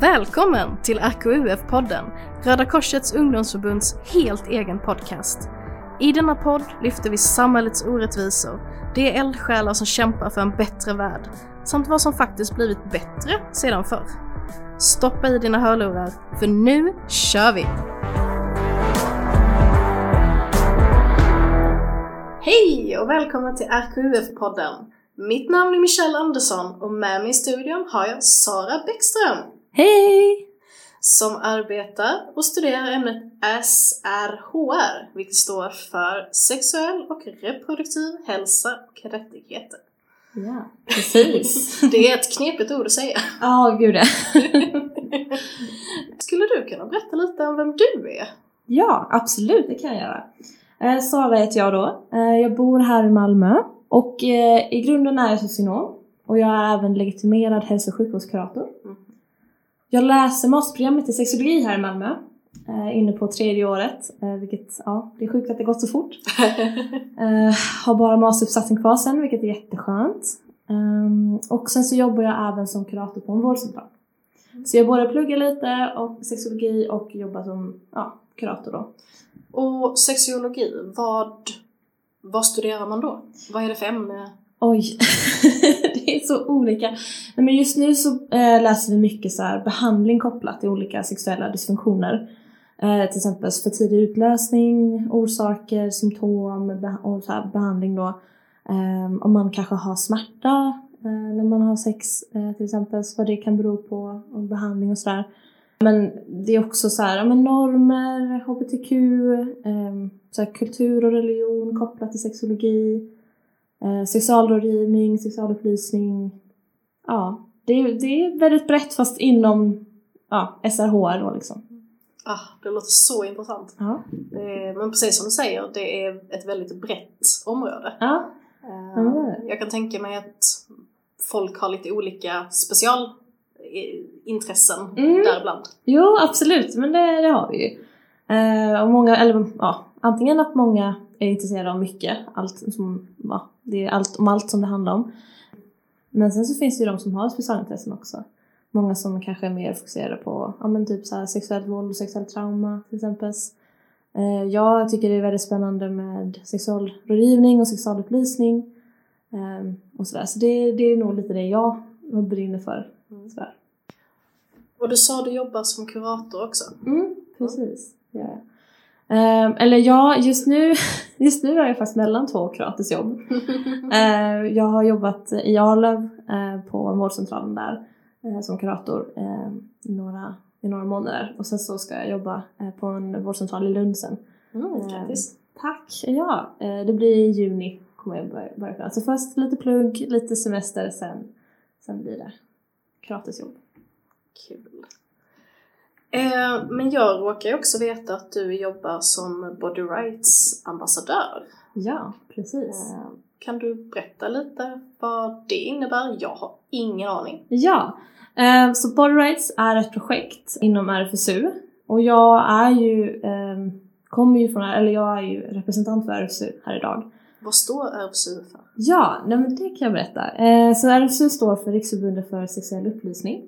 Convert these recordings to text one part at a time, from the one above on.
Välkommen till RKUF-podden, Röda Korsets ungdomsförbunds helt egen podcast. I denna podd lyfter vi samhällets orättvisor, de eldsjälar som kämpar för en bättre värld, samt vad som faktiskt blivit bättre sedan förr. Stoppa i dina hörlurar, för nu kör vi! Hej och välkomna till RKUF-podden! Mitt namn är Michelle Andersson och med mig i studion har jag Sara Bäckström Hej! som arbetar och studerar ämnet SRHR, vilket står för sexuell och reproduktiv hälsa och rättigheter. Ja, precis. Det är ett knepigt ord att säga. Ja, gud ja. Skulle du kunna berätta lite om vem du är? Ja, absolut, det kan jag göra. Eh, Sara heter jag då. Eh, jag bor här i Malmö och eh, i grunden är jag socionom och jag är även legitimerad hälso och sjukvårdskurator. Mm. Jag läser masterprogrammet i sexologi här i Malmö, eh, inne på tredje året, eh, vilket, ja, det är sjukt att det gått så fort. Eh, har bara masteruppsatsen kvar sen, vilket är jätteskönt. Ehm, och sen så jobbar jag även som kurator på en vårdcentral. Så jag både pluggar lite och sexologi och jobbar som ja, kurator då. och sexologi, vad, vad studerar man då? Vad är det för ämne? Oj, det är så olika. Nej, men just nu så eh, läser vi mycket så här behandling kopplat till olika sexuella dysfunktioner. Eh, till exempel för tidig utlösning, orsaker, symptom och så här behandling då. Eh, om man kanske har smärta eh, när man har sex eh, till exempel, så vad det kan bero på och behandling och sådär. Men det är också så här, ja, men normer, hbtq, eh, så här, kultur och religion kopplat till sexologi. Eh, sexualrådgivning, sexualupplysning. Ja, det är, det är väldigt brett fast inom ja, SRHR då liksom. Ah, det låter så intressant. Ja. Är, men precis som du säger, det är ett väldigt brett område. Ja. Eh, det. Jag kan tänka mig att folk har lite olika specialintressen Mm. däribland. Jo, absolut, men det, det har vi ju. Eh, och många, eller ja, antingen att många är intresserade av mycket, allt som, ja, det är allt om allt som det handlar om. Men sen så finns det ju de som har specialintressen också. Många som kanske är mer fokuserade på ja, men typ så här sexuellt våld och sexuellt trauma till exempel. Eh, jag tycker det är väldigt spännande med sexualrådgivning och sexualupplysning. Eh, och sådär. Så det, det är nog lite det jag brinner för. Sådär. Och du sa du jobbar som kurator också. Mm, precis. Ja. Ehm, eller ja, just nu, just nu är jag faktiskt mellan två kuratorsjobb. Ehm, jag har jobbat i Arlöv eh, på vårdcentralen där eh, som kurator eh, i, några, i några månader. Och sen så ska jag jobba eh, på en vårdcentral i Lund sen. Mm, Ehm, grattis. Tack! Ja, det blir i juni kommer jag börja, börja. Så först lite plugg, lite semester, sen, sen blir det kuratorsjobb. Kul. Eh, men jag råkar ju också veta att du jobbar som Body Rights ambassadör. Ja, precis. Eh, kan du berätta lite vad det innebär? Jag har ingen aning. Ja, eh, så Body Rights är ett projekt inom RFSU och jag är ju, eh, kommer ju från, eller jag är ju representant för RFSU här idag. Vad står RFSU för? Ja, nej men det kan jag berätta. Eh, så RFSU står för Riksförbundet för sexuell upplysning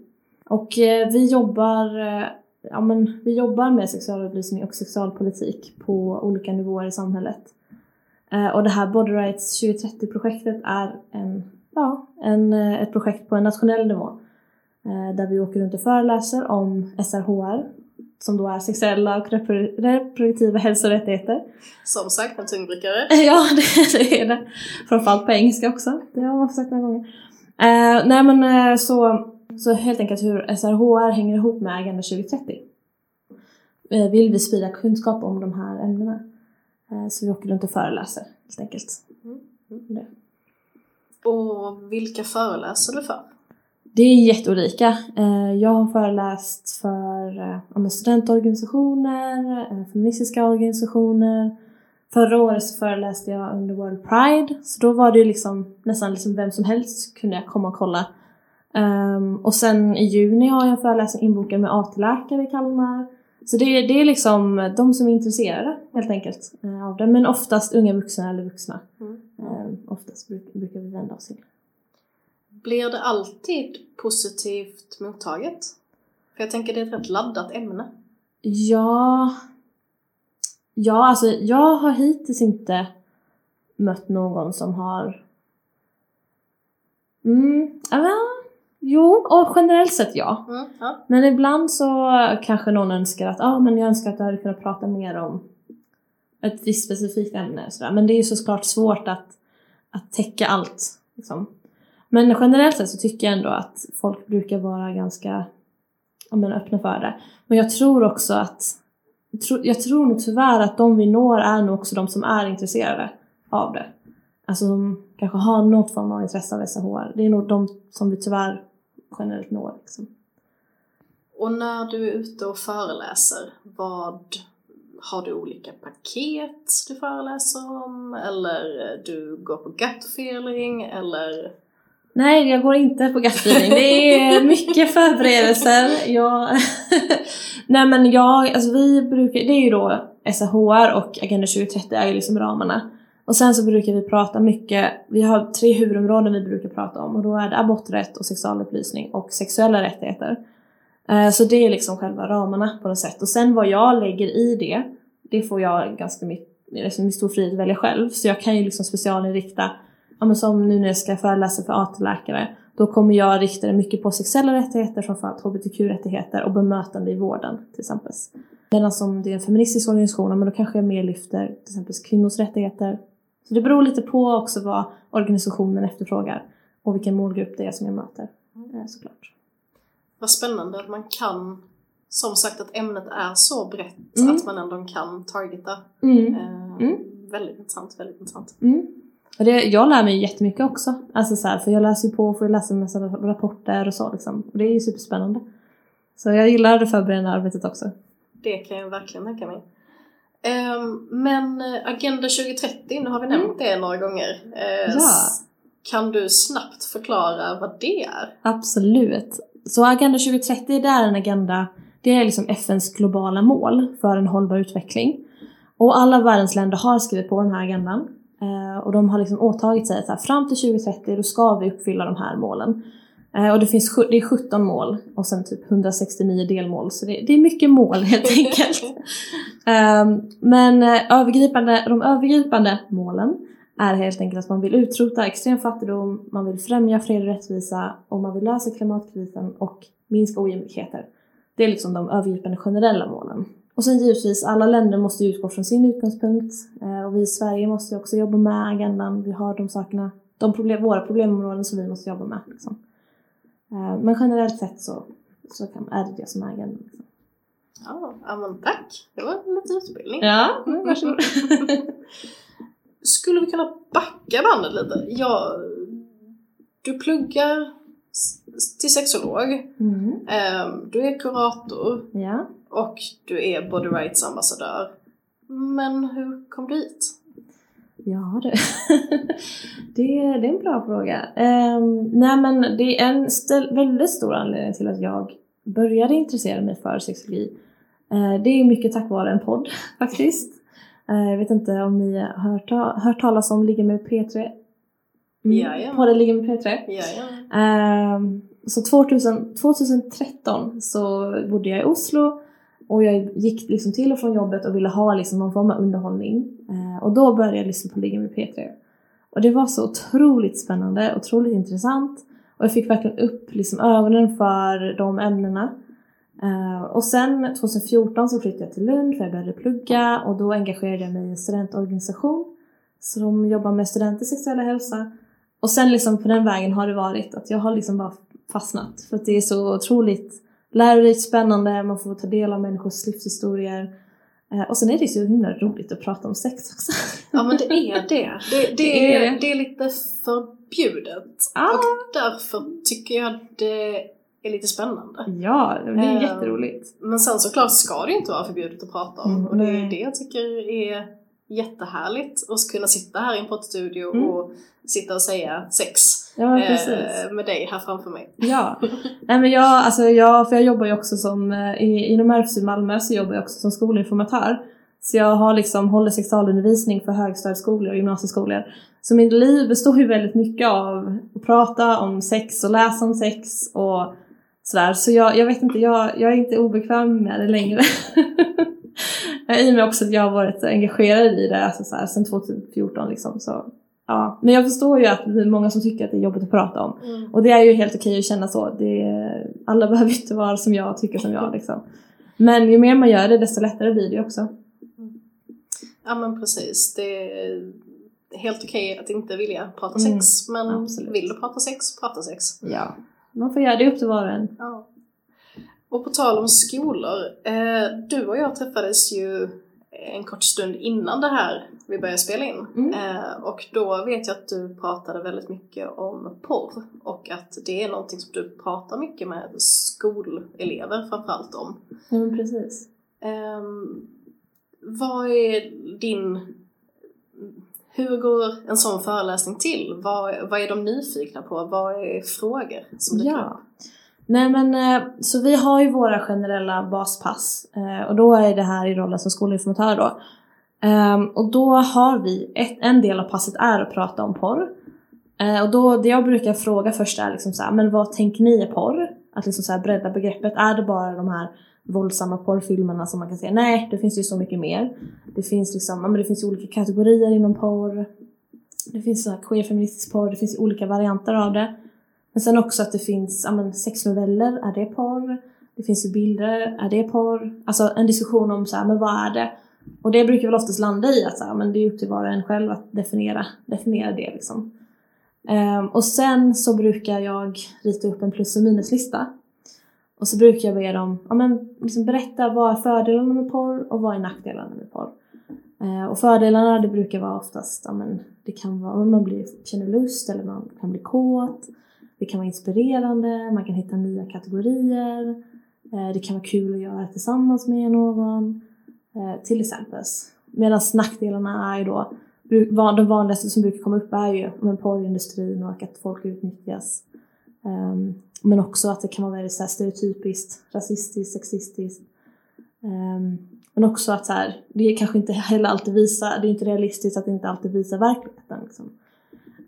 och eh, vi jobbar eh, Ja, men vi jobbar med sexualupplysning och sexualpolitik på olika nivåer i samhället. Eh, och det här Body Rights 2030-projektet är en, ja, en, eh, ett projekt på en nationell nivå. Eh, där vi åker runt och föreläser om SRHR, som då är sexuella och repro- reproduktiva hälsorättigheter. Som sagt, en tungbrytare. Ja, det, det är det. Framförallt på engelska också. Det har man sagt några gånger. Eh, nej men eh, så, så helt enkelt hur SRHR hänger ihop med Agenda 2030. Eh, vill vi sprida kunskap om de här ämnena. Eh, så vi åker runt och föreläser helt enkelt. Mm. Det. Och vilka föreläser du för? Det är jätteolika. Eh, Jag har föreläst för studentorganisationer, feministiska organisationer. Förra året så föreläste jag under World Pride, så då var det liksom nästan liksom vem som helst kunde jag komma och kolla. Ehm, och sen i juni har jag en föreläsning inbokad med AT-läkare i Kalmar. Så det, det är liksom de som är intresserade helt enkelt eh, av det, men oftast unga vuxna eller vuxna. Mm. Ehm, oftast bruk, brukar vi vända oss till. Blir det alltid positivt mottaget? För jag tänker det är ett rätt laddat ämne. Ja... Ja, alltså jag har hittills inte mött någon som har... Mm, ja, jo, och generellt sett ja. Mm, ja. Men ibland så kanske någon önskar att ah, men jag önskar att jag hade kunnat prata mer om ett visst specifikt ämne. Sådär. Men det är ju såklart svårt att, att täcka allt. Liksom. Men generellt sett så tycker jag ändå att folk brukar vara ganska ja, men öppna för det. Men jag tror också att jag tror nog tyvärr att de vi når är nog också de som är intresserade av det. Alltså som kanske har något form av intresse av SRHR. Det är nog de som vi tyvärr generellt når. Liksom. Och när du är ute och föreläser, vad har du olika paket du föreläser om? Eller du går på gut feeling? Eller? Nej, jag går inte på gut feeling. Det är mycket förberedelser. Jag... Nej men jag, alltså vi brukar, det är ju då SRHR och Agenda 2030 är ju liksom ramarna. Och sen så brukar vi prata mycket, vi har tre huvudområden vi brukar prata om och då är det aborträtt och sexualupplysning och sexuella rättigheter. Eh, så det är liksom själva ramarna på något sätt. Och sen vad jag lägger i det, det får jag ganska mycket, liksom med stor frihet välja själv. Så jag kan ju liksom specialinrikta, ja men som nu när jag ska föreläsa för AT-läkare, då kommer jag rikta det mycket på sexuella rättigheter, framförallt hbtq-rättigheter och bemötande i vården till exempel. Medan som det är en feministisk organisation, men då kanske jag mer lyfter till exempel kvinnors rättigheter. Så det beror lite på också vad organisationen efterfrågar och vilken målgrupp det är som jag möter eh, såklart. Vad spännande att man kan, som sagt att ämnet är så brett mm. att man ändå kan targeta. Mm. Eh, mm. Väldigt intressant, väldigt intressant. Mm. Och det, jag lär mig jättemycket också. Alltså så här, för jag läser ju på och får läsa en massa rapporter och så liksom. Och det är ju superspännande. Så jag gillar det förberedande arbetet också. Det kan jag verkligen tänka mig. Um, men eh, Agenda 2030, nu har vi nämnt mm. det några gånger. Uh, ja. Kan du snabbt förklara vad det är? Absolut. Så Agenda 2030 det är en agenda, det är liksom FNs globala mål för en hållbar utveckling. Och alla världens länder har skrivit på den här agendan. Uh, och de har liksom åtagit sig att fram till 2030 då ska vi uppfylla de här målen. Eh, och det finns det är 17 mål och sen typ 169 delmål så det, det är mycket mål helt enkelt. um, men eh, övergripande, de övergripande målen är helt enkelt att man vill utrota extrem fattigdom, man vill främja fred och rättvisa och man vill lösa klimatkrisen och minska ojämlikheter. Det är liksom de övergripande generella målen. Och sen givetvis, alla länder måste utgå från sin utgångspunkt eh, och vi i Sverige måste också jobba med agendan. Vi har de sakerna, de problem, våra problemområden som vi måste jobba med. Liksom. Eh, men generellt sett så, så kan, är det det som är agendan. Liksom. Ja, ja men tack! Det var lite utbildning. Ja, varsågod. Skulle vi kunna backa bandet lite? Ja, du pluggar till sexolog. Mm. Ehm, du är kurator. Ja. Och du är Body Rights ambassadör. Men hur kom du hit? Ja du, det, det är en bra fråga. Um, nej men det är en ställ, väldigt stor anledning till att jag började intressera mig för sexologi. Uh, det är mycket tack vare en podd faktiskt. Uh, jag vet inte om ni har hört, hört talas om Ligga med P3? Mm. Jajamän. Podden Ligga med P3? Jajamän. Um, så 2000, 2013 så bodde jag i Oslo och jag gick liksom till och från jobbet och ville ha liksom någon form av underhållning. Eh, och då började jag lyssna på Ligga med P3. Och det var så otroligt spännande, otroligt intressant. Och jag fick verkligen upp liksom ögonen för de ämnena. Eh, och sen 2014 så flyttade jag till Lund för jag började plugga och då engagerade jag mig i en studentorganisation som jobbar med studenters sexuella hälsa. Och sen liksom på den vägen har det varit att jag har liksom bara fastnat för att det är så otroligt lärorikt, spännande, man får ta del av människors livshistorier. Eh, och sen är det så himla roligt att prata om sex också. Ja men det är det. Det, det, det är, det är lite förbjudet. Ah. Och därför tycker jag det är lite spännande. Ja, det är Eh, jätteroligt. Men sen såklart ska det inte vara förbjudet att prata om. Mm, och det är det jag tycker är jättehärligt. Att kunna sitta här i en poddstudio Mm. och sitta och säga sex Ja, eh, med dig här framför mig. Ja. Nej men jag, alltså jag, för jag jobbar ju också som, eh, i, inom RFSU Malmö så jobbar jag också som skolinformatör. Så jag har liksom, håller sexualundervisning för högstadieskolor och gymnasieskolor. Så mitt liv består ju väldigt mycket av att prata om sex och läsa om sex och Sådär, så jag, jag vet inte, jag, jag är inte obekväm med det längre. I och med också att jag har varit engagerad i det alltså såhär, sedan 2014 liksom. Så, ja. Men jag förstår ju att det är många som tycker att det är jobbigt att prata om. Mm. Och det är ju helt okej att känna så. Det alla behöver inte vara som jag och tycka som jag liksom. Men ju mer man gör det desto lättare blir det ju också. Ja men precis. Det är helt okej att inte vilja prata Mm, sex. Men absolut. vill du prata sex, prata sex. Ja. Man får göra det upp till var och en. Ja. Och på tal om skolor. Eh, du och jag träffades ju en kort stund innan det här vi började spela in. Mm. Eh, och då vet jag att du pratade väldigt mycket om porr. Och att det är någonting som du pratar mycket med skolelever framförallt om. Ja men precis. Ehm, vad är din... Hur går en sån föreläsning till? Vad, vad är de nyfikna på? Vad är frågor som dyker upp? Nej men eh, så vi har ju våra generella baspass eh, och då är det här i rollen som skolinformatör då. Ehm, och då har vi, ett, en del av passet är att prata om porr. Eh, och då, det jag brukar fråga först är liksom så här, men vad tänker ni är porr? Att liksom så här bredda begreppet. Är det bara de här våldsamma porrfilmerna som man kan se? Nej, det finns ju så mycket mer. Det finns liksom, men det finns ju olika kategorier inom porr. Det finns så här queer-feministisk porr, det finns ju olika varianter av det. Men sen också att det finns ja, men sexnoveller, är det porr? Det finns ju bilder, är det porr? Alltså en diskussion om så här, men vad är det? Och det brukar väl oftast landa i att så här, men det är upp till var och en själv att definiera, definiera det liksom. Um, och sen så brukar jag rita upp en plus och minuslista. Och så brukar jag be dem ja, men, liksom berätta vad är fördelarna med porr och vad är nackdelarna med porr. Eh, och fördelarna det brukar vara oftast, ja, men, det kan vara man blir, känner lust eller man kan bli kåt. Det kan vara inspirerande, man kan hitta nya kategorier. Eh, det kan vara kul att göra tillsammans med någon. Eh, till exempel. Medan nackdelarna är ju då, de vanligaste som brukar komma upp är ju men, porrindustrin och att folk utnyttjas. Ehm, men också att det kan vara väldigt så här, stereotypiskt, rasistiskt, sexistiskt. Ehm, men också att så här, det kanske inte heller alltid visar, det är inte realistiskt att det inte alltid visar verkligheten. Liksom.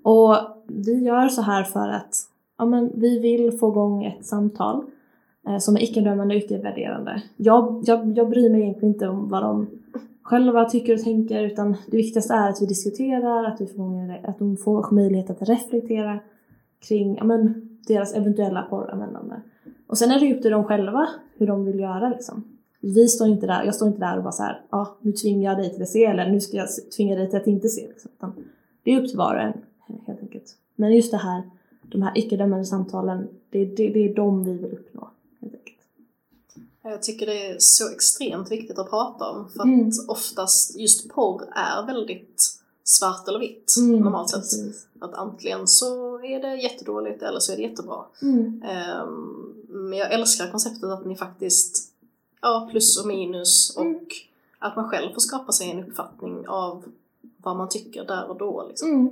Och vi gör så här för att ja, men vi vill få igång ett samtal eh, som är icke-dömande och icke-värderande. Jag, jag, jag bryr mig egentligen inte om vad de själva tycker och tänker utan det viktigaste är att vi diskuterar, att, vi får, att de får möjlighet att reflektera kring ja, men, deras eventuella porranvändande. Och sen är det ju upp till dem själva hur de vill göra liksom. Vi står inte där, jag står inte där och bara så här, ja ah, nu tvingar jag dig till att se eller nu ska jag tvinga dig till att inte se. Liksom. Utan det är upp till var och en helt enkelt. Men just det här, de här icke-dömande samtalen, det, det, det är de vi vill uppnå. Jag tycker det är så extremt viktigt att prata om. För att Mm. oftast just porr är väldigt svart eller vitt Mm, normalt sett. precis. Att antingen så är det jättedåligt eller så är det jättebra. Mm. Ehm, men jag älskar konceptet att ni faktiskt, ja plus och minus och Mm. att man själv får skapa sig en uppfattning av vad man tycker där och då. Liksom.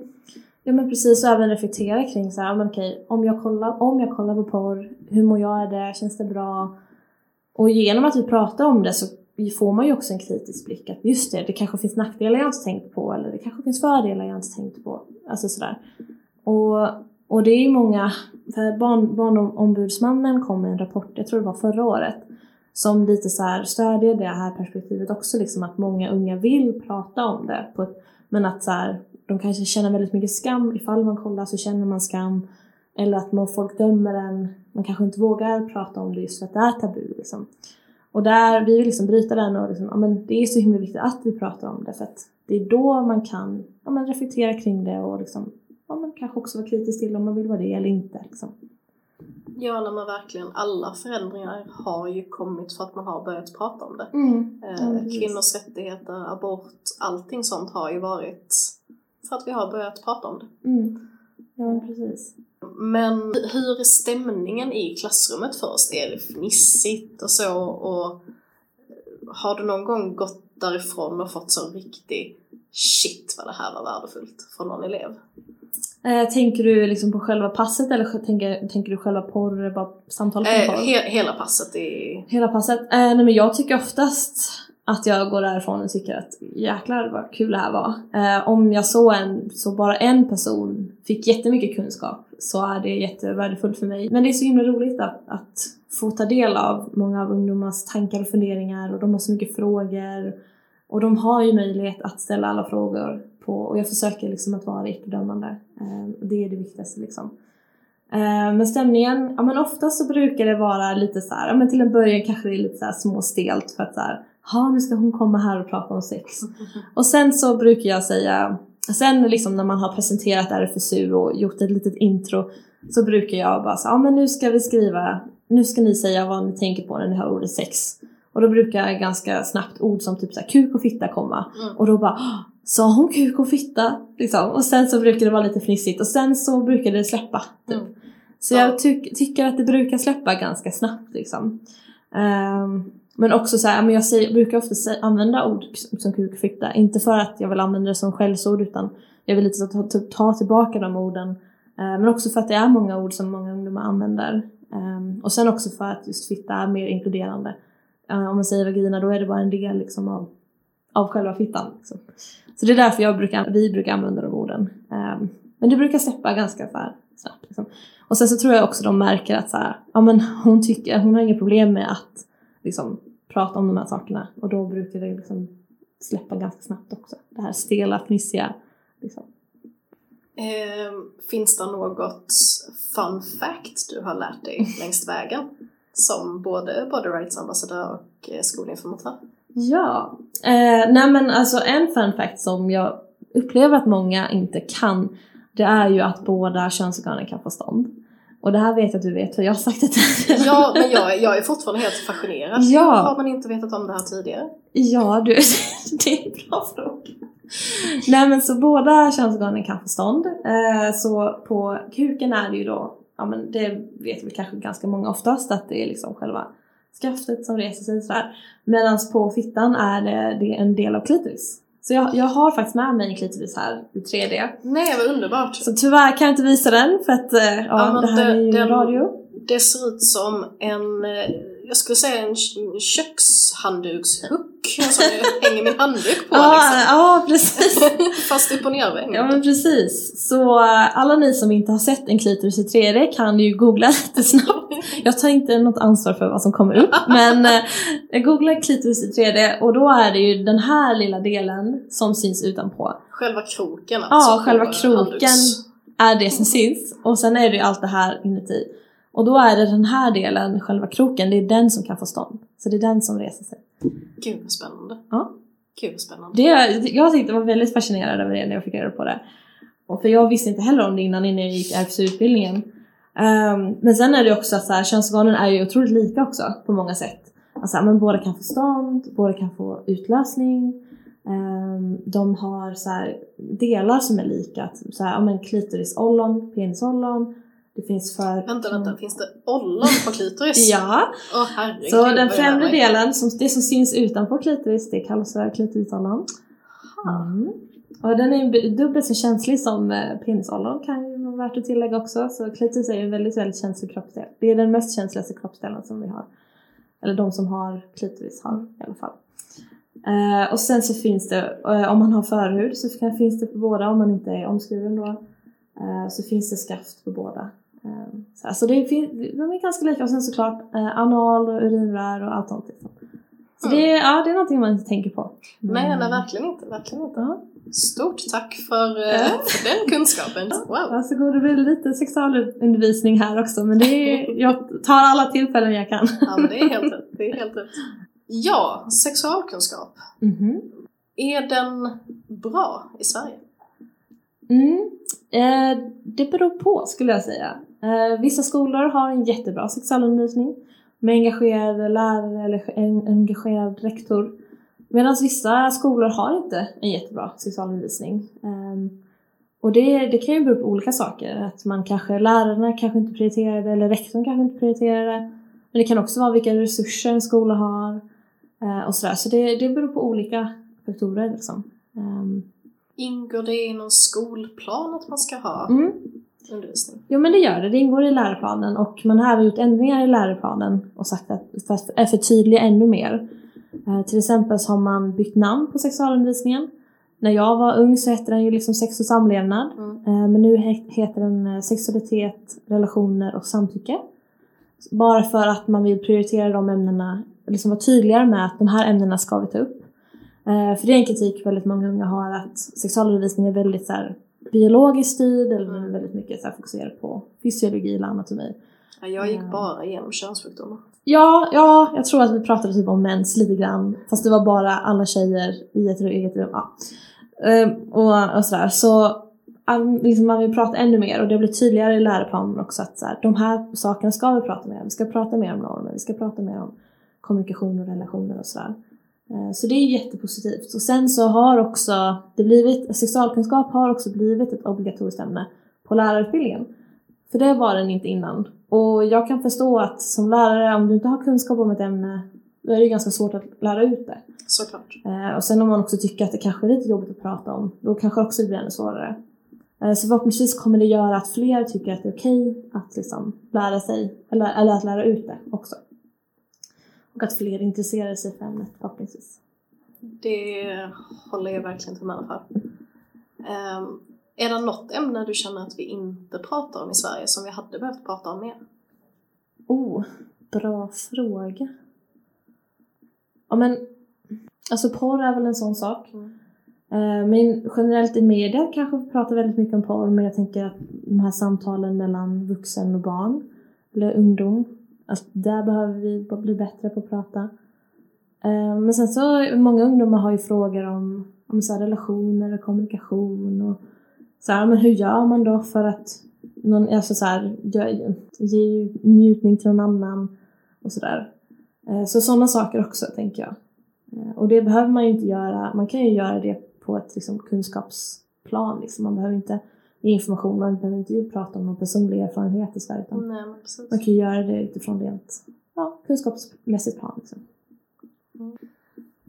Ja men precis, och även reflektera kring så här, men okej, om jag kollar, om jag kollar på porr, hur mår jag av det, känns det bra? Och genom att vi pratar om det så får man ju också en kritisk blick att just det, det kanske finns nackdelar jag inte tänkt på eller det kanske finns fördelar jag inte tänkt på. Alltså sådär. Och, och det är ju många, för barn, barnombudsmannen kom med en rapport, jag tror det var förra året, som lite så här stödjer det här perspektivet också, liksom att många unga vill prata om det. På ett, men att så här, de kanske känner väldigt mycket skam, ifall man kollar så känner man skam. Eller att man, folk dömer en, man kanske inte vågar prata om det just för att det är tabu. Liksom. Och där, vi vill liksom bryta den och liksom, ja, men det är så himla viktigt att vi pratar om det för att det är då man kan ja, men reflektera kring det och liksom, ja, men kanske också vara kritisk till om man vill vara det eller inte. Liksom. Ja, när man verkligen, alla förändringar har ju kommit för att man har börjat prata om det. Mm. Eh, precis. kvinnors rättigheter, abort, allting sånt har ju varit för att vi har börjat prata om det. Mm. Ja, precis. Men hur är stämningen i klassrummet först? Är det fnissigt och så? Och har du någon gång gått därifrån och fått så riktig shit vad det här var värdefullt från någon elev? Eh, tänker du liksom på själva passet eller tänker, tänker du själva porr, bara samtalet om Eh, he hela passet är... Hela passet? Eh, nej men jag tycker oftast att jag går därifrån och tycker att jäklar vad kul det här var. Eh, om jag så, en, så bara en person fick jättemycket kunskap så är det jättevärdefullt för mig. Men det är så himla roligt att, att få ta del av många av ungdomars tankar och funderingar och de har så mycket frågor. Och de har ju möjlighet att ställa alla frågor på, och jag försöker liksom att vara icke-dömande. Eh, det är det viktigaste liksom. Eh, men stämningen, ja men oftast så brukar det vara lite så här, ja men till en början kanske det är lite så här småstelt för att så här, ja nu ska hon komma här och prata om sex. Och sen så brukar jag säga, sen liksom när man har presenterat RFSU och gjort ett litet intro så brukar jag bara säga, ja men nu ska vi skriva, nu ska ni säga vad ni tänker på när ni hör ordet sex. Och då brukar ganska snabbt ord som typ så här, kuk och fitta komma. Mm. Och då bara, sa hon kuk och fitta? Liksom. Och sen så brukar det vara lite fnissigt och sen så brukar det släppa. Typ. Mm. Så Ja. jag tyck- tycker att det brukar släppa ganska snabbt liksom. Ehm, men också så här, men jag säger, brukar ofta använda ord som kukfitta. Inte för att jag vill använda det som skällsord utan jag vill lite så ta, ta, ta tillbaka de orden. Eh, men också för att det är många ord som många ungdomar använder. Ehm, och sen också för att just fitta är mer inkluderande. Eh, om man säger vagina då är det bara en del liksom av, av själva fittan. Liksom. Så det är därför jag brukar, vi brukar använda de orden. Ehm, men det brukar släppa ganska snabbt. Liksom. Och sen så tror jag också de märker att så här, ja, men hon, tycker, hon har inga problem med att liksom, prata om de här sakerna. Och då brukar det liksom släppa ganska snabbt också. Det här stela, fnissiga. Liksom. Ehm, finns det något fun fact du har lärt dig längs vägen? Som både body rights ambassadör och eh, skolinformatör? Ja, eh, nej men alltså en fun fact som jag upplever att många inte kan det är ju att båda könsorganen kan få stånd. Och det här vet jag att du vet för jag har sagt det tidigare. Ja, men jag, är- jag är fortfarande helt fascinerad. Ja. Hur har man inte vetat om det här tidigare? Ja, du, det är en bra fråga. Nej men så båda könsorganen kan få stånd. Eh, så på kuken är det ju då, ja men det vet väl kanske ganska många oftast att det är liksom själva skaftet som reser sig sådär. Medan på fittan är det, det är en del av klitoris. Så jag, jag har faktiskt med mig en klitoris här i 3D. Nej, vad underbart! Så tyvärr kan jag inte visa den för att eh, ja, Ja, det här det- är ju den- radio. Det ser ut som en, eh, jag skulle säga en kö- kökshanddukshook som jag hänger min handduk på Ja, liksom. ja, precis. Fast upp och nervänd. Ja men precis. Så eh, alla ni som inte har sett en klitoris i 3D kan ju googla lite snabbt. Jag tar inte något ansvar för vad som kommer upp men eh, jag googlar klitoris i 3D och då är det ju den här lilla delen som syns utanpå. Själva kroken Ja, alltså. själva på kroken handduks. är det som syns och sen är det ju allt det här inuti. Och då är det den här delen, själva kroken, det är den som kan få stånd. Så det är den som reser sig. Gud vad spännande. Ja. Gud vad spännande. Det, jag tyckte var väldigt fascinerad över det när jag fick reda på det. Och för jag visste inte heller om det innan, innan jag gick RFSU-utbildningen. Ehm, men sen är det också att så här, könsorganen är ju otroligt lika också på många sätt. Alltså, men båda kan få stånd, båda kan få utlösning. Ehm, de har så här, delar som är lika. Så här, men klitorisollon, penisollon. Det finns för... Vänta, vänta. Finns det ollon på klitoris? Ja, Åh herregud. så den främre delen, som, det som syns utanpå klitoris, det kallas för klitorisollon. Mm. Och den är dubbelt så känslig som eh, penisollon kan ju vara värt att tillägga också. Så klitoris är ju en väldigt, väldigt känslig kroppsdel. Det är den mest känsligaste kroppsdelen som vi har. Eller de som har klitoris har i alla fall. Eh, och sen så finns det, eh, om man har förhud så kan, finns det på båda, om man inte är omskuren då. Eh, så finns det skaft på båda. Eh, så alltså det fin- de är ganska lika och sen såklart eh, anal och urinrör och allt sånt. Liksom. Så det, är- ja, det är någonting man inte tänker på. Nej, Mm. nej, verkligen inte. Verkligen inte. Ja. Stort tack för, eh, för den kunskapen. Wow. Varsågod, det blir lite sexualundervisning här också men det är, jag tar alla tillfällen jag kan. Ja, men det är helt rätt. Det är helt rätt. Ja, sexualkunskap. Mhm. Är den bra i Sverige? Mm. Eh, det beror på skulle jag säga. Eh, vissa skolor har en jättebra sexualundervisning med engagerade lärare eller en engagerad rektor. Medan vissa skolor har inte en jättebra sexualundervisning. Ehm, och det, det kan ju bero på olika saker. Att man kanske, lärarna kanske inte prioriterar det eller rektorn kanske inte prioriterar det. Men det kan också vara vilka resurser en skola har eh, och sådär. Så det, det beror på olika faktorer liksom. Ehm, Ingår det i någon skolplan att man ska ha mm. undervisning? Jo men det gör det, det ingår i läroplanen och man har även gjort ändringar i läroplanen och sagt att för att förtydliga ännu mer Eh, till exempel så har man bytt namn på sexualundervisningen. När jag var ung så hette den ju liksom sex och samlevnad. Mm. Eh, men nu he- heter den eh, sexualitet, relationer och samtycke. Bara för att man vill prioritera de ämnena, liksom vara tydligare med att de här ämnena ska vi ta upp. Eh, För det är en kritik väldigt många unga har att sexualundervisning är väldigt så här, biologiskt styrd eller Mm. väldigt mycket så här, fokuserad på fysiologi eller anatomi. Ja, jag gick Ja. bara igenom könssjukdomar. Ja, ja, jag tror att vi pratade typ om mens lite grann. Fast det var bara alla tjejer i ett eget rum. Ja. Ehm, och, och sådär. Så um, liksom man vill prata ännu mer och det blir tydligare i läroplanen också att så här, de här sakerna ska vi prata mer om. Vi ska prata mer om normer, vi ska prata mer om kommunikation och relationer och sådär. Eh, Så det är jättepositivt. Och sen så har också det blivit, sexualkunskap har också blivit ett obligatoriskt ämne på lärarutbildningen. För det var den inte innan. Och jag kan förstå att som lärare, om du inte har kunskap om ett ämne, då är det ganska svårt att lära ut det. Såklart. Eh, och sen om man också tycker att det kanske är lite jobbigt att prata om, då kanske också det blir ännu svårare. Eh, så förhoppningsvis kommer det göra att fler tycker att det är okej att liksom lära sig, eller, eller att lära ut det också. Och att fler intresserar sig för ämnet förhoppningsvis. Det håller jag verkligen till med för. Um, är det något ämne du känner att vi inte pratar om i Sverige som vi hade behövt prata om mer? Oh, bra fråga. Ja men, alltså porr är väl en sån sak. Mm. Eh, Men generellt i media kanske vi pratar väldigt mycket om porr, men jag tänker att de här samtalen mellan vuxen och barn, eller ungdom, Alltså, där behöver vi bli bättre på att prata. Eh, Men sen så, många ungdomar har ju frågor om, om så här relationer och kommunikation och så här, men hur gör man då för att någon, alltså så här, ge, ge njutning till någon annan och sådär. Så eh, sådana saker också, tänker jag. Eh, och det behöver man ju inte göra, man kan ju göra det på ett liksom, kunskapsplan. Liksom. Man behöver inte information, man behöver inte prata om någon personlig erfarenhet i Sverige. Utan Nej, man kan ju göra det utifrån rent ja, kunskapsmässigt plan. Liksom.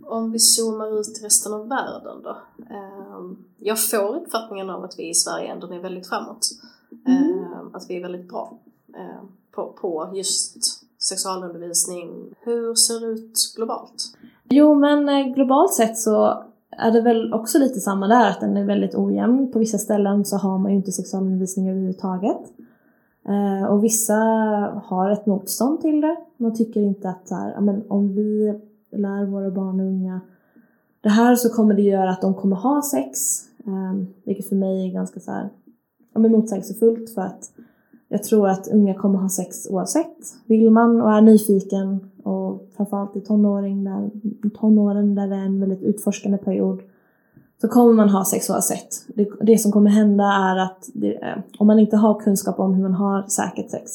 Om vi zoomar ut till resten av världen då. Ehm, jag får uppfattningen av att vi i Sverige ändå är väldigt framåt. Ehm, att vi är väldigt bra ehm, på, på just sexualundervisning. Hur ser det ut globalt? Jo, men eh, globalt sett så är det väl också lite samma där, att den är väldigt ojämn. På vissa ställen så har man ju inte sexualundervisning överhuvudtaget. Eh, och vissa har ett motstånd till det. Man tycker inte att så här, ja, men om vi lär våra barn och unga det här så kommer det göra att de kommer ha sex. Eh, vilket för mig är ganska så här, ja, men motsägelsefullt för att jag tror att unga kommer ha sex oavsett. Vill man och är nyfiken och framförallt i tonåring där, tonåren där det är en väldigt utforskande period så kommer man ha sex oavsett. Det, det som kommer hända är att det, eh, om man inte har kunskap om hur man har säkert sex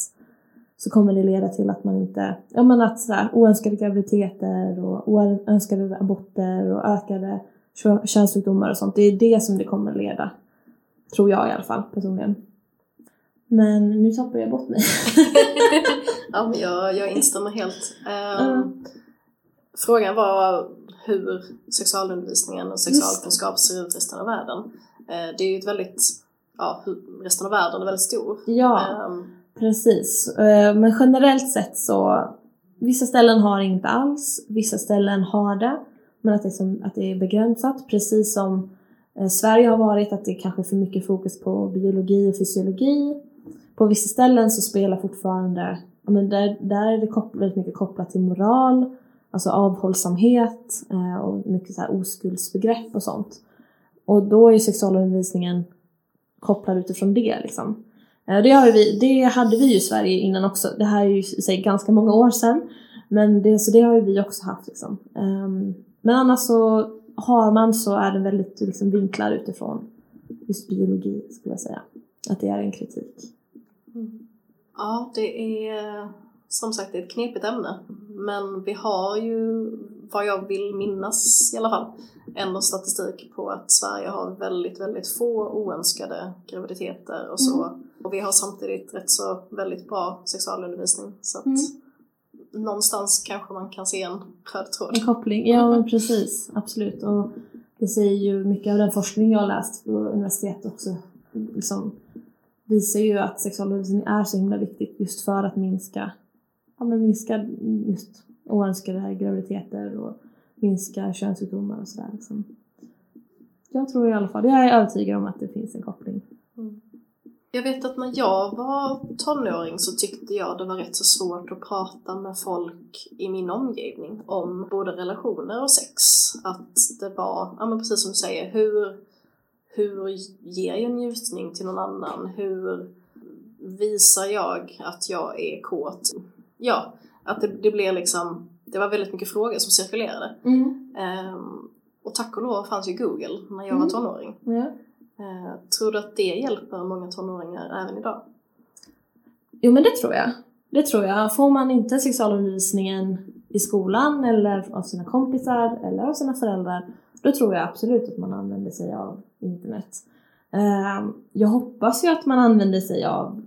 så kommer det leda till att man inte, ja men att sådär, oönskade graviditeter och oönskade aborter och ökade könssjukdomar och sånt. Det är det som det kommer leda. Tror jag i alla fall personligen. Men nu tappar jag bort mig. ja, men jag, jag instämmer helt. Ehm, Mm. Frågan var hur sexualundervisningen och sexualkunskap ser ut i resten av världen. Eh, det är ju ett väldigt, ja, resten av världen är väldigt stor. Ja. Ehm, Precis, Eh, men generellt sett så vissa ställen har inte alls, vissa ställen har det, men att det, är som, att det är begränsat, precis som eh, Sverige har varit, att det är kanske för mycket fokus på biologi och fysiologi. På vissa ställen så spelar fortfarande, ja, men där, där är det kopplat, väldigt mycket kopplat till moral, alltså avhållsamhet eh, och mycket så här oskuldsbegrepp och sånt. Och då är ju sexualundervisningen kopplad utifrån det liksom. Eh, Det, har vi, det hade vi ju i Sverige innan också. Det här är ju sig ganska många år sedan. Men det, så det har ju vi också haft. Liksom. Eh, men annars så har man så är den väldigt liksom, vinklad utifrån just biologi skulle jag säga. Att det är en kritik. Ja, det är som sagt ett knepigt ämne. Men vi har ju, vad jag vill minnas i alla fall, ändå statistik på att Sverige har väldigt, väldigt få oönskade graviditeter och så. Och vi har samtidigt rätt så väldigt bra sexualundervisning. Så att Mm. någonstans kanske man kan se en röd tråd. En koppling, ja men precis. Absolut. Och det säger ju mycket av den forskning jag har läst på universitetet också. Liksom, visar ju att sexualundervisning är så himla viktigt just för att minska, ja, men minska just oönskade graviditeter och minska könssjukdomar och sådär. Liksom. Jag tror i alla fall, jag är övertygad om att det finns en koppling. Mm. Jag vet att när jag var tonåring så tyckte jag det var rätt så svårt att prata med folk i min omgivning om både relationer och sex. Att det var, ja men precis som du säger, hur, hur ger jag njutning till någon annan? Hur visar jag att jag är kåt? Ja, att det, det blev liksom, det var väldigt mycket frågor som cirkulerade. Mm. Ehm, och tack och lov fanns ju Google när jag var Mm. tonåring. Ja. Eh, tror du att det hjälper många tonåringar även idag? Jo men det tror jag. Det tror jag. Får man inte sexualundervisningen i skolan eller av sina kompisar eller av sina föräldrar då tror jag absolut att man använder sig av internet. Ehm, jag hoppas ju att man använder sig av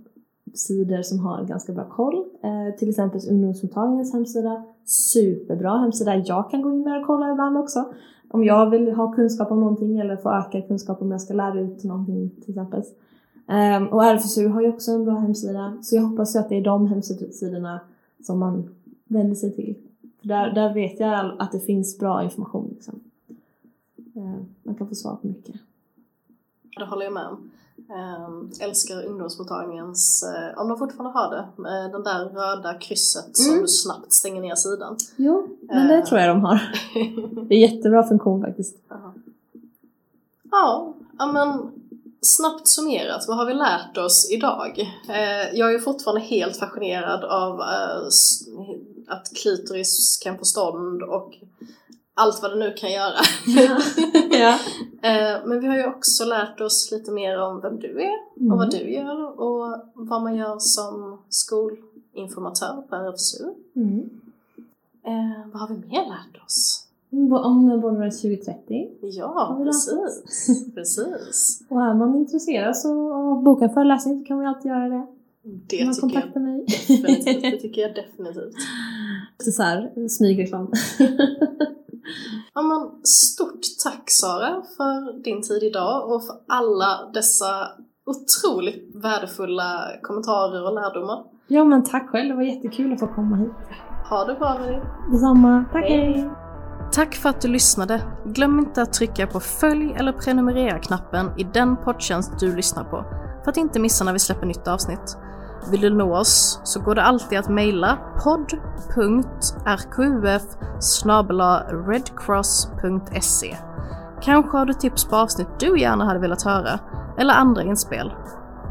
sidor som har ganska bra koll. Eh, till exempel ungdomsmottagningens hemsida. Superbra hemsida. Jag kan gå in där och kolla ibland också. Om jag vill ha kunskap om någonting eller få ökad kunskap om jag ska lära ut någonting till exempel. Ehm, och RFSU har ju också en bra hemsida. Så jag hoppas ju att det är de hemsidorna som man vänder sig till. För där, där vet jag att det finns bra information. Kan få svar på mycket. Det håller jag med om. Ehm, älskar ungdomsmottagningens, eh, om de fortfarande har det, eh, den där röda krysset som Mm. du snabbt stänger ner sidan. Jo, men det Eh. tror jag de har. Det är jättebra funktion faktiskt. Jaha. ja, men snabbt summerat, vad har vi lärt oss idag? Eh, jag är fortfarande helt fascinerad av eh, att klitoris kan få stånd och allt vad det nu kan göra. ja. Eh, men vi har ju också lärt oss lite mer om vem du är och vad du gör och vad man gör som skolinformatör på RFSU. Mm. Eh, vad har vi mer lärt oss? Bo- Om Bollnäs 2030. Ja, precis. precis. Och är man intresserad så av boka föreläsning så kan man alltid göra det. Det man tycker jag kontaktar mig. definitivt. Det tycker jag definitivt. Lite så här, smygreklam. Ja, men stort tack Sara för din tid idag och för alla dessa otroligt värdefulla kommentarer och lärdomar. ja men tack själv, det var jättekul att få komma hit. Ha det bra med dig. Detsamma. Tack Hej. hej. Tack för att du lyssnade. Glöm inte att trycka på följ eller prenumerera-knappen i den poddtjänst du lyssnar på för att inte missa när vi släpper nytt avsnitt. Vill du nå oss så går det alltid att mejla podd.rqf redcross.se Kanske har du tips på avsnitt du gärna hade velat höra eller andra inspel.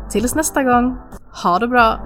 Tills nästa gång, ha det bra!